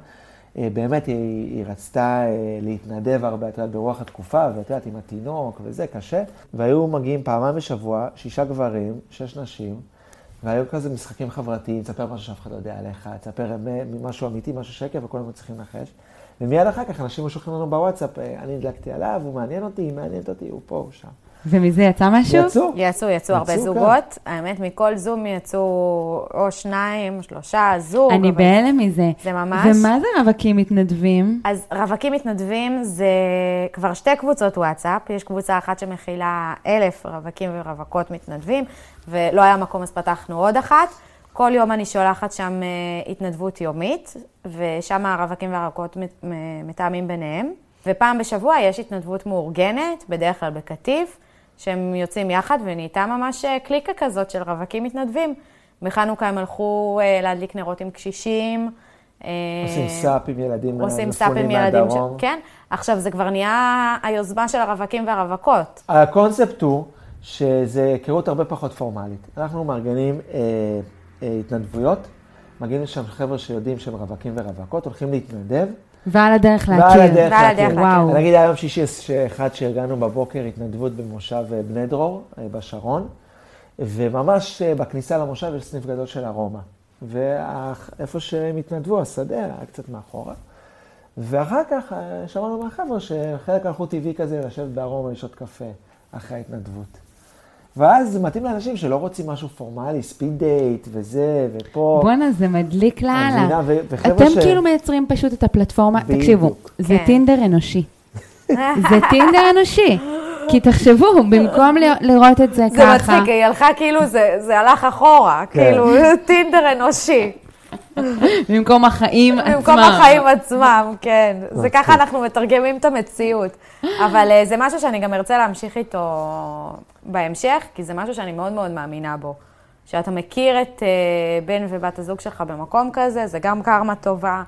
אה, באמת, היא, היא רצתה אה, להתנדב הרבה, את יודעת, ברוח התקופה, ואת יודעת, עם התינוק וזה, קשה. והיו מגיעים פעמיים בשבוע, שישה גברים, שש נשים, והיו כזה משחקים חברתיים, תספר משהו שאף אחד לא יודע עליך, תספר משהו אמיתי, משהו שקר, וכולם היו צריכים לנחש. ומיד אחר כך אנשים היו שולחים לנו בוואטסאפ, אה, אני הדלקתי עליו, הוא מעניין אותי, היא מעניינת אותי, הוא פה, הוא שם. ומזה יצא משהו? יצאו. יצאו, יצאו הרבה כן. זוגות. האמת, מכל זום יצאו או שניים, שלושה, זוג. אני אבל- בהלם מזה. זה ממש... ומה זה רווקים מתנדבים? אז רווקים מתנדבים זה כבר שתי קבוצות וואטסאפ. יש קבוצה אחת שמכילה אלף רווקים ורווקות מתנדבים, ולא היה מקום אז פתחנו עוד אחת. כל יום אני שולחת שם אה, התנדבות יומית, ושם הרווקים והרווקות מתאמים ביניהם. ופעם בשבוע יש התנדבות מאורגנת, בדרך כלל בקטיף, שהם יוצאים יחד ונהייתה ממש אה, קליקה כזאת של רווקים מתנדבים. בחנוכה הם הלכו אה, להדליק נרות עם קשישים. אה, עושים סאפ עם ילדים עושים סאפ עם ילדים, ש... כן. עכשיו, זה כבר נהיה היוזמה של הרווקים והרווקות. הקונספט הוא שזה היכרות הרבה פחות פורמלית. אנחנו מארגנים אה, אה, התנדבויות, מגיעים לשם חבר'ה שיודעים שהם רווקים ורווקות, הולכים להתנדב. ועל הדרך להכיר. ועל הדרך להכיר. וואו. להכיר. נגיד היה יום שישי אחד שארגנו בבוקר התנדבות במושב אה, בני דרור אה, בשרון, וממש אה, בכניסה למושב יש סניף גדול של ארומה. ואיפה שהם התנדבו, השדה היה קצת מאחורה. ואחר כך שמענו מהחבר'ה שחלק הלכו טבעי כזה לשבת בארומה לשתות קפה אחרי ההתנדבות. ואז זה מתאים לאנשים שלא רוצים משהו פורמלי, ספיד דייט וזה, ופה... בואנה, זה מדליק לאללה. אתם ש- כאילו מייצרים פשוט את הפלטפורמה, בדיוק. תקשיבו, זה כן. טינדר אנושי. זה טינדר אנושי. כי תחשבו, במקום ל- לראות את זה זה ככה, מצחיק, היא הלכה כאילו, זה, זה הלך אחורה, כן. כאילו, טינדר אנושי. במקום החיים עצמם. במקום החיים עצמם, כן. זה. ככה אנחנו מתרגמים את המציאות. אבל אה, זה משהו שאני גם ארצה להמשיך איתו בהמשך, כי זה משהו שאני מאוד מאוד מאמינה בו. שאתה מכיר את אה, בן ובת הזוג שלך במקום כזה, זה גם קרמה טובה.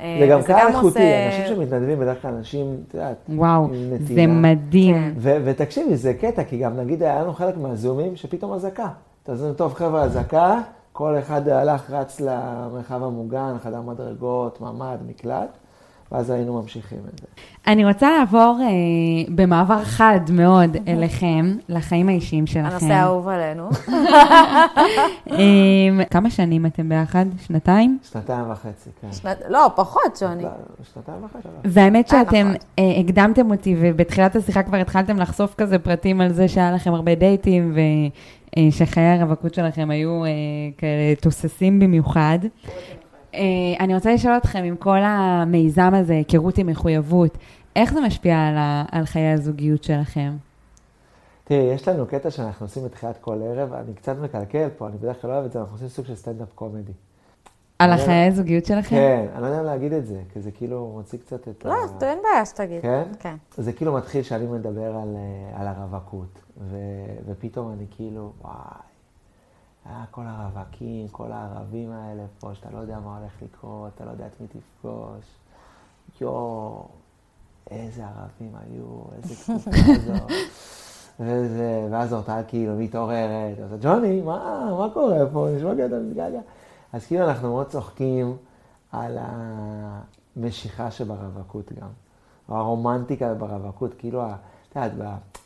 אה, זה גם קהל איכותי, עושה- אנשים שמתנדבים בדרך כלל אנשים, את יודעת, וואו, עם זה נתינה. מדהים. כן. ו- ותקשיבי, זה קטע, כי גם נגיד היה לנו חלק מהזומים שפתאום אזעקה. אתה אומר, טוב חבר'ה, אזעקה, כל אחד הלך, רץ למרחב המוגן, חדר מדרגות, ממ"ד, מקלט, ואז היינו ממשיכים את זה. אני רוצה לעבור אה, במעבר חד מאוד אליכם, לחיים האישיים שלכם. הנושא האהוב עלינו. אה, כמה שנים אתם ביחד? שנתיים? שנתיים וחצי, כן. שנת- לא, פחות, שוני. שנתיים וחצי. והאמת אה, שאתם נכון. אה, הקדמתם אותי, ובתחילת השיחה כבר התחלתם לחשוף כזה פרטים על זה שהיה לכם הרבה דייטים, ושחיי הרווקות שלכם היו אה, כאלה תוססים במיוחד. אה, אני רוצה לשאול אתכם, עם כל המיזם הזה, היכרות עם מחויבות, איך זה משפיע על, ה, על חיי הזוגיות שלכם? תראי, יש לנו קטע שאנחנו עושים בתחילת כל ערב, אני קצת מקלקל פה, אני בדרך כלל לא אוהב את זה, אנחנו עושים סוג של סטנדאפ קומדי. על אני- החיי הזוגיות שלכם? כן, אני לא יודע להגיד את זה, כי זה כאילו מוציא קצת את לא, אין בעיה שתגיד. כן? כן. זה כאילו מתחיל שאני מדבר על, אה, על הרווקות, ו, ופתאום אני כאילו, וואי, אה, כל הרווקים, כל הערבים האלה פה, שאתה לא יודע מה הולך לקרות, אתה לא יודע את מי תפגוש. יואו, איזה ערבים היו, איזה תקופה זו. וזה, ואז אורטל כאילו מתעוררת, אז ג'וני, מה, מה קורה פה? נשמע כאילו אתה מתגעגע. אז כאילו אנחנו מאוד צוחקים על המשיכה שברווקות גם. או הרומנטיקה ברווקות, כאילו, את יודעת,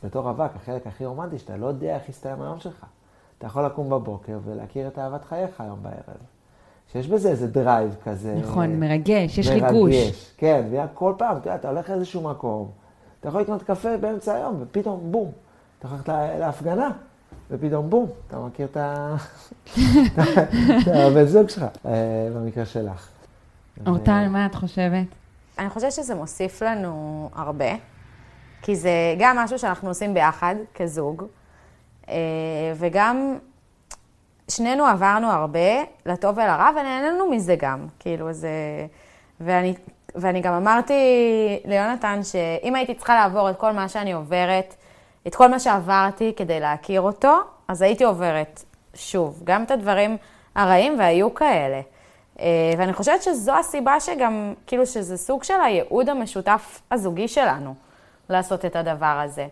בתור רווק, החלק הכי רומנטי, שאתה לא יודע איך יסתיים היום שלך. אתה יכול לקום בבוקר ולהכיר את אהבת חייך היום בערב. שיש בזה איזה drive כזה. נכון, מרגש, יש מרגש. ריגוש. כן, וכל פעם, אתה יודע, אתה הולך לאיזשהו מקום, אתה יכול לקנות קפה באמצע היום, ופתאום בום, אתה יכול ללכת לה- להפגנה, ופתאום בום, אתה מכיר את ה- את הבן זוג שלך, אה, במקרה שלך. אורטל, מה את חושבת? אני חושבת שזה מוסיף לנו הרבה, כי זה גם משהו שאנחנו עושים ביחד, כזוג, אה, וגם שנינו עברנו הרבה, לטוב ולרע, ונהנינו מזה גם. כאילו, זה... ואני, ואני גם אמרתי ליונתן שאם הייתי צריכה לעבור את כל מה שאני עוברת, את כל מה שעברתי כדי להכיר אותו, אז הייתי עוברת שוב, גם את הדברים הרעים, והיו כאלה. אה, ואני חושבת שזו הסיבה שגם, כאילו, שזה סוג של הייעוד המשותף הזוגי שלנו, לעשות את הדבר הזה.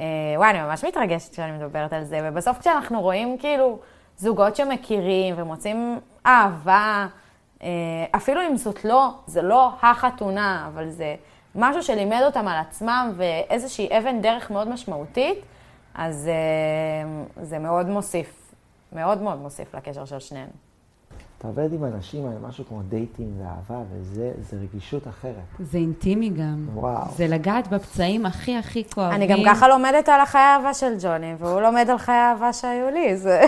אה, וואי, אני ממש מתרגשת כשאני מדברת על זה, ובסוף כשאנחנו רואים, כאילו, זוגות שמכירים ומוצאים אהבה, אה, אפילו אם זאת לא, זה לא החתונה, אבל זה משהו שלימד אותם על עצמם ואיזושהי אבן דרך מאוד משמעותית, אז אה, זה מאוד מוסיף, מאוד מאוד מוסיף לקשר של שנינו. אתה עובד עם אנשים על משהו כמו דייטים ואהבה, וזה זה רגישות אחרת. זה אינטימי גם. וואו. זה לגעת בפצעים הכי הכי כואבים. אני גם ככה לומדת על החיי האהבה של ג'וני, והוא לומד על חיי האהבה שהיו לי, זה...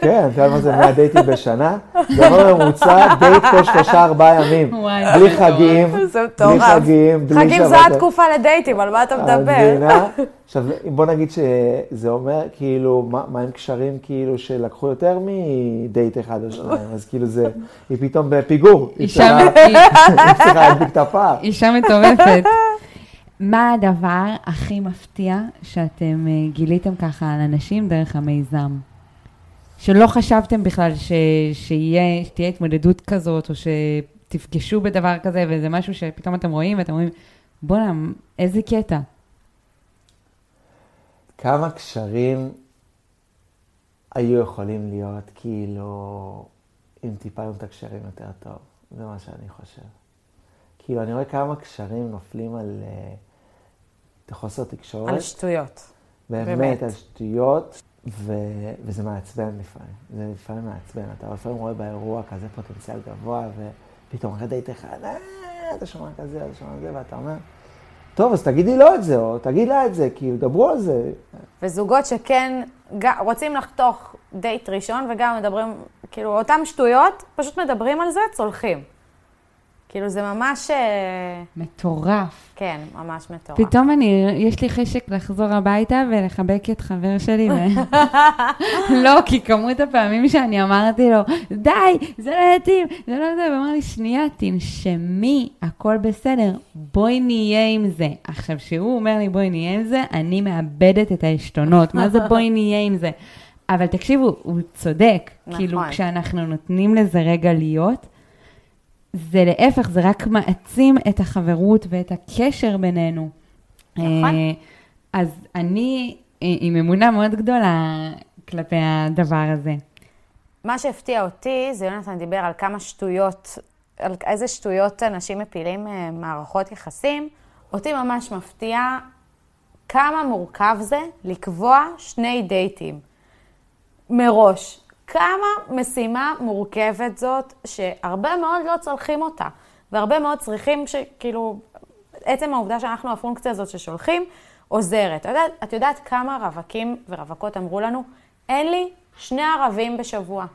כן, אתה יודע מה זה 100 דייטים בשנה? זה אומר ממוצע דייט כל שלושה ארבעה ימים. בלי זה חגים, בלי. חגים, בלי חגים זו שבתות. התקופה לדייטים, על מה אתה את מדבר? עכשיו, בוא נגיד שזה אומר, כאילו, מה, מה עם קשרים כאילו שלקחו יותר מדייט אחד או שניים, אז כאילו זה, היא פתאום בפיגור. היא אישה צריכה- היא- היא צריכה להדביק את הפער. אישה מטורפת. מה הדבר הכי מפתיע שאתם אה, גיליתם ככה על אנשים דרך המיזם? שלא חשבתם בכלל ש... שיהיה, שתהיה התמודדות כזאת, או שתפגשו בדבר כזה, וזה משהו שפתאום אתם רואים ואתם אומרים, בואנה, איזה קטע. כמה קשרים היו יכולים להיות כאילו, אם טיפה היו מתקשרים יותר טוב, זה מה שאני חושב. כאילו, אני רואה כמה קשרים נופלים על אה, חוסר תקשורת. על שטויות. באמת, באמת. על שטויות. ו... וזה מעצבן לפעמים. זה לפעמים מעצבן. אתה לפעמים רואה באירוע כזה פוטנציאל גבוה, ופתאום אחרי דייט אחד, אה, אתה שומע כזה, אתה שומע כזה, ואתה אומר, טוב, אז תגידי לו את זה, או תגיד לה את זה, כי דברו על זה. וזוגות שכן ג- רוצים לחתוך דייט ראשון וגם מדברים, כאילו, אותם שטויות, פשוט מדברים על זה, צולחים. כאילו, זה ממש, אה, מטורף. כן, ממש מטורף. פתאום אני, יש לי חשק לחזור הביתה ולחבק את חבר שלי. ו... לא, כי כמות הפעמים שאני אמרתי לו, די, זה לא יתאים, זה לא זה, והוא אמר לי, שנייה, תנשמי, הכל בסדר, בואי נהיה עם זה. עכשיו, כשהוא אומר לי, בואי נהיה עם זה, אני מאבדת את העשתונות. מה זה בואי נהיה עם זה? אבל תקשיבו, הוא צודק. נכון. כאילו, כשאנחנו נותנים לזה רגע להיות, זה להפך, זה רק מעצים את החברות ואת הקשר בינינו. נכון. אה, אז אני אה, עם אמונה מאוד גדולה כלפי הדבר הזה. מה שהפתיע אותי, זה יונתן דיבר על כמה שטויות, על איזה שטויות אנשים מפילים אה, מערכות יחסים. אותי ממש מפתיע כמה מורכב זה לקבוע שני דייטים מראש. כמה משימה מורכבת זאת, שהרבה מאוד לא צולחים אותה, והרבה מאוד צריכים שכאילו, עצם העובדה שאנחנו הפונקציה הזאת ששולחים, עוזרת. את יודעת, את יודעת כמה רווקים ורווקות אמרו לנו, אין לי שני ערבים בשבוע.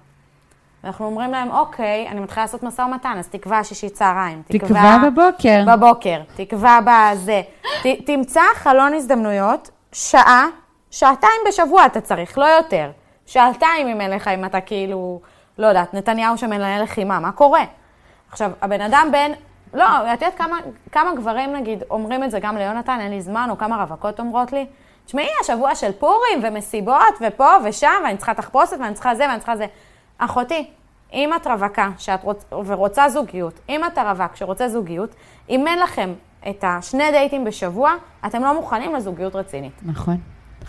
ואנחנו אומרים להם, אוקיי, אני מתחילה לעשות משא ומתן, אז תקבע שישי צהריים. תקבע בבוקר. בבוקר, תקבע בזה. ת, תמצא חלון הזדמנויות, שעה, שעתיים בשבוע אתה צריך, לא יותר. שעתיים אם אין לך, אם אתה כאילו, לא יודעת, נתניהו שמנהל לחימה, מה קורה? עכשיו, הבן אדם בין, לא, את יודעת כמה, כמה גברים נגיד אומרים את זה גם ליונתן, אין לי זמן, או כמה רווקות אומרות לי, תשמעי, השבוע של פורים ומסיבות ופה ושם, ואני צריכה תחפושת ואני צריכה זה ואני צריכה זה. אחותי, אם את רווקה שאת רוצ... ורוצה זוגיות, אם אתה רווק שרוצה זוגיות, אם אין לכם את השני דייטים בשבוע, אתם לא מוכנים לזוגיות רצינית. נכון,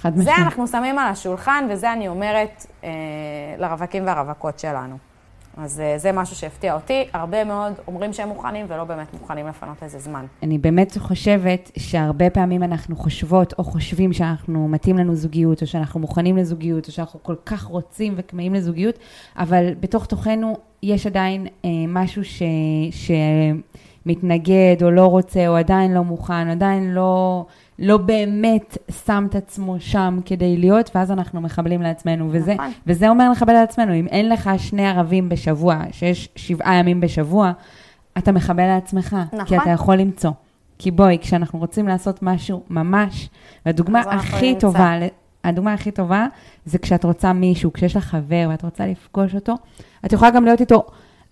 חד זה משמעית. אנחנו שמים על השולחן, וזה אני אומרת אה, לרווקים והרווקות שלנו. אז אה, זה משהו שהפתיע אותי. הרבה מאוד אומרים שהם מוכנים ולא באמת מוכנים לפנות לזה זמן. אני באמת חושבת שהרבה פעמים אנחנו חושבות או חושבים שאנחנו מתאים לנו זוגיות, או שאנחנו מוכנים לזוגיות, או שאנחנו כל כך רוצים וכמהים לזוגיות, אבל בתוך תוכנו יש עדיין אה, משהו ש, שמתנגד או לא רוצה, או עדיין לא מוכן, עדיין לא, לא באמת שם את עצמו שם כדי להיות, ואז אנחנו מחבלים לעצמנו. וזה, נכון. וזה אומר לחבל לעצמנו. אם אין לך שני ערבים בשבוע, שיש שבעה ימים בשבוע, אתה מחבל לעצמך. נכון. כי אתה יכול למצוא. כי בואי, כשאנחנו רוצים לעשות משהו ממש, והדוגמה הכי. טובה, הדוגמה הכי טובה, זה כשאת רוצה מישהו, כשיש לך חבר ואת רוצה לפגוש אותו, את יכולה גם להיות איתו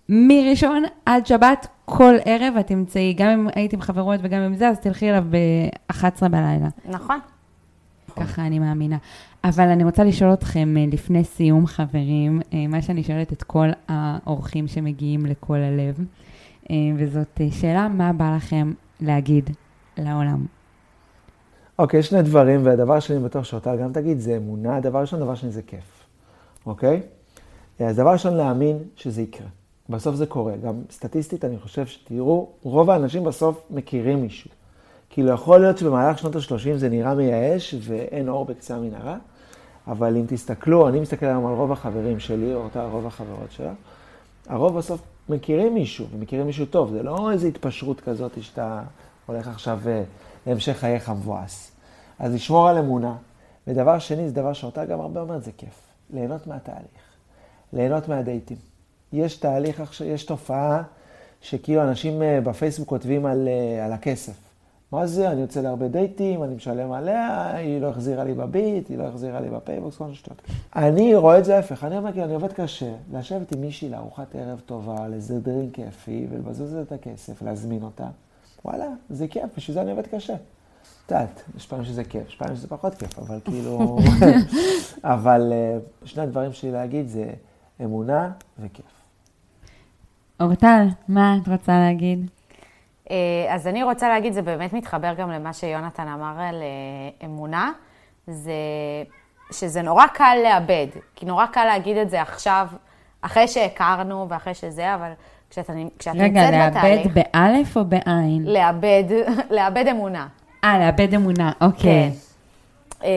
מראשון עד שבת, כל ערב את תמצאי, גם אם היית עם חברות וגם עם זה, אז תלכי אליו ב-11 בלילה. נכון? ככה אני מאמינה. אבל אני רוצה לשאול אתכם אה, לפני סיום, חברים, אה, מה שאני שואלת את כל האורחים שמגיעים לכל הלב, אה, וזאת שאלה, מה בא לכם להגיד לעולם? אוקיי, יש שני דברים, והדבר שני, בטוח שאותה גם תגיד, זה אמונה, דבר ראשון, דבר שני זה כיף, אוקיי? אז דבר ראשון, להאמין שזה יקרה. בסוף זה קורה. גם סטטיסטית, אני חושב שתראו, רוב האנשים בסוף מכירים מישהו. כאילו, יכול להיות שבמהלך שנות ה-30 זה נראה מייאש ואין אור בקצה המנהרה, אבל אם תסתכלו, אני מסתכל היום על רוב החברים שלי, או אותה רוב החברות שלה, הרוב בסוף מכירים מישהו, ומכירים מישהו טוב. זה לא איזו התפשרות כזאת שאתה הולך עכשיו אה, להמשך חייך מבואס. אז לשמור על אמונה. ודבר שני, זה דבר שאותה גם הרבה אומרת, זה כיף. ליהנות מהתהליך. ליהנות מהדייטים. יש תהליך, עכשיו- יש תופעה שכאילו אנשים אה, בפייסבוק כותבים על, אה, על הכסף. מה זה, אני יוצא להרבה דייטים, אני משלם עליה, היא לא החזירה לי בביט, היא לא החזירה לי בפייבוקס, כל מיני שטויות. אני רואה את זה ההפך, אני אומר, כאילו, אני עובד קשה, לשבת עם מישהי לארוחת ערב טובה, לאיזה דרינק כיפי, ולבזוז את הכסף, להזמין אותה. וואלה, זה כיף, בשביל זה אני עובד קשה. את יודעת, יש פעמים שזה כיף, יש פעמים שזה פחות כיף, אבל כאילו... אבל אה, שני הדברים שלי להגיד זה אמונה וכיף. אורטל, מה את רוצה להגיד? אה, אז אני רוצה להגיד, זה באמת מתחבר גם למה שיונתן אמר על אה, אמונה, זה שזה נורא קל לאבד, כי נורא קל להגיד את זה עכשיו, אחרי שהכרנו ואחרי שזה, אבל כשאת, כשאת רגע, נמצאת לאבד בתהליך, באלף או בעין? לאבד, לאבד אמונה. אה, לאבד אמונה, כן. אוקיי. אה,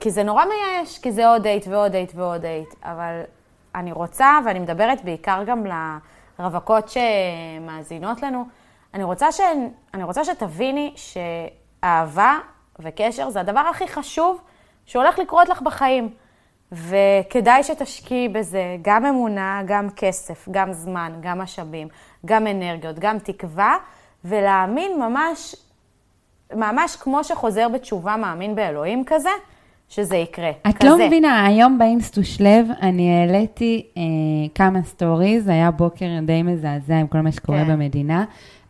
כי זה נורא מייאש, כי זה עוד דייט ועוד דייט ועוד דייט, אבל אני רוצה, ואני מדברת בעיקר גם לרווקות שמאזינות לנו, אני רוצה, ש... אני רוצה שתביני שאהבה וקשר זה הדבר הכי חשוב שהולך לקרות לך בחיים. וכדאי שתשקיעי בזה גם אמונה, גם כסף, גם זמן, גם משאבים, גם אנרגיות, גם תקווה, ולהאמין ממש, ממש כמו שחוזר בתשובה מאמין באלוהים כזה, שזה יקרה. את כזה. לא מבינה, היום באינסטוש לב אני העליתי אה, כמה סטוריז, היה בוקר די מזעזע עם כל מה שקורה כן. במדינה,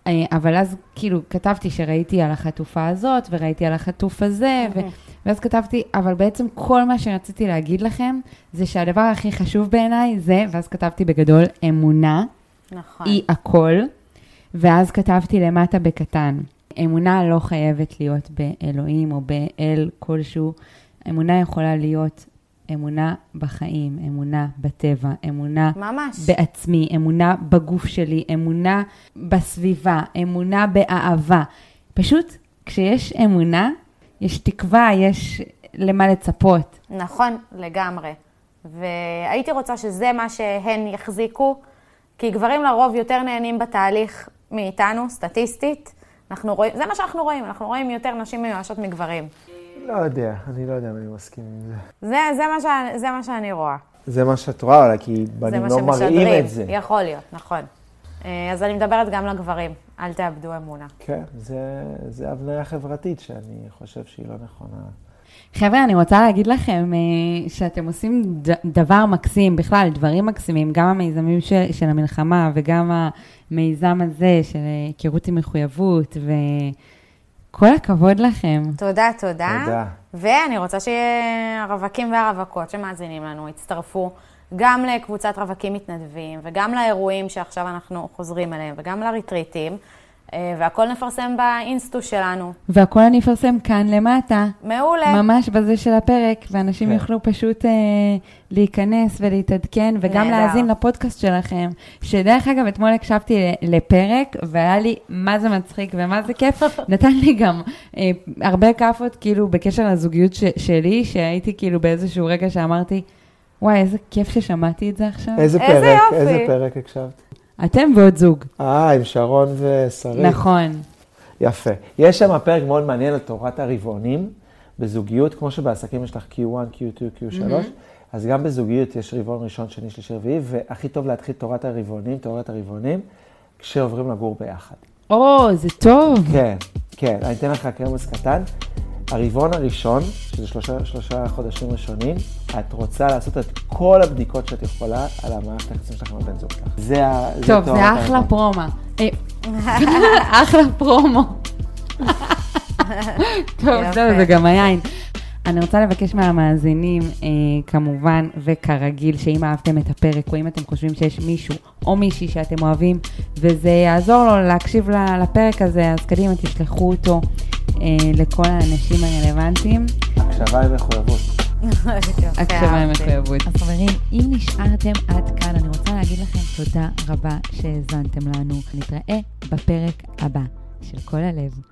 אה, אבל אז כאילו כתבתי שראיתי על החטופה הזאת וראיתי על החטוף הזה, ו... ואז כתבתי, אבל בעצם כל מה שרציתי להגיד לכם, זה שהדבר הכי חשוב בעיניי זה, ואז כתבתי בגדול, אמונה נכון. היא הכל, ואז כתבתי למטה בקטן, אמונה לא חייבת להיות באלוהים או באל כלשהו, אמונה יכולה להיות אמונה בחיים, אמונה בטבע, אמונה ממש. בעצמי, אמונה בגוף שלי, אמונה בסביבה, אמונה באהבה. פשוט כשיש אמונה, יש תקווה, יש למה לצפות. נכון, לגמרי. והייתי רוצה שזה מה שהן יחזיקו, כי גברים לרוב יותר נהנים בתהליך מאיתנו, סטטיסטית. אנחנו רואים, זה מה שאנחנו רואים, אנחנו רואים יותר נשים מיואשות מגברים. לא יודע, אני לא יודע אם אני מסכים עם זה. זה, זה, מה, ש, זה מה שאני רואה. זה מה שאת רואה, אולי כי בנים לא. מראים את זה. יכול להיות, נכון. אה, אז אני מדברת גם לגברים, אל תאבדו אמונה. כן, זה, זה הבניה חברתית שאני חושב שהיא לא נכונה. חבר'ה, אני רוצה להגיד לכם אה, שאתם עושים דבר מקסים, בכלל, דברים מקסימים, גם המיזמים של, של המלחמה וגם המיזם הזה של אה, היכרות עם מחויבות, וכל הכבוד לכם. תודה, תודה. תודה. ואני רוצה שהרווקים והרווקות שמאזינים לנו יצטרפו גם לקבוצת רווקים מתנדבים, וגם לאירועים שעכשיו אנחנו חוזרים אליהם, וגם לריטריטים, והכל נפרסם באינסטו שלנו. והכל אני אפרסם כאן למטה, מעולה. ממש בזה של הפרק, ואנשים כן. יוכלו פשוט אה, להיכנס ולהתעדכן, וגם נהדר. להאזין לפודקאסט שלכם. שדרך אגב, אתמול הקשבתי לפרק, והיה לי מה זה מצחיק ומה זה כיף. נתן לי גם אה, הרבה כאפות, כאילו, בקשר לזוגיות ש- שלי, שהייתי כאילו באיזשהו רגע שאמרתי, וואי, איזה כיף ששמעתי את זה עכשיו. איזה איזה פרק? יופי. איזה פרק הקשבת? אתם ועוד זוג. אה, עם שרון ושרית. נכון. יפה. יש שם פרק מאוד מעניין על תורת הרבעונים בזוגיות, כמו שבעסקים יש לך Q1, Q2, Q3, אז גם בזוגיות יש רבעון ראשון, שני, שלישי, רביעי, והכי טוב להתחיל תורת הרבעונים, תורת הרבעונים, כשעוברים לגור ביחד. או, זה טוב. כן, כן, אני אתן לך קרמוס קטן. הרבעון הראשון, שזה שלושה, שלושה חודשים ראשונים, את רוצה לעשות את כל הבדיקות שאת יכולה על המערכת היחסים שלך עם הבן זוג שלך. זה ה... טוב, תורת זה אחלה הרבעון. פרומו. אה, אחלה פרומו. טוב. זהו, זה גם היין. אני רוצה לבקש מהמאזינים, אה, כמובן, וכרגיל, שאם אהבתם את הפרק, או אם אתם חושבים שיש מישהו או מישהי שאתם אוהבים, וזה יעזור לו להקשיב לפרק הזה, אז קדימה, תשלחו אותו לכל האנשים הרלוונטיים. הקשבה היא מחויבות. הקשבה אהבתי. מחויבות. אז חברים, אם נשארתם עד כאן, אני רוצה להגיד לכם תודה רבה שהאזנתם לנו. נתראה בפרק הבא של כל הלב.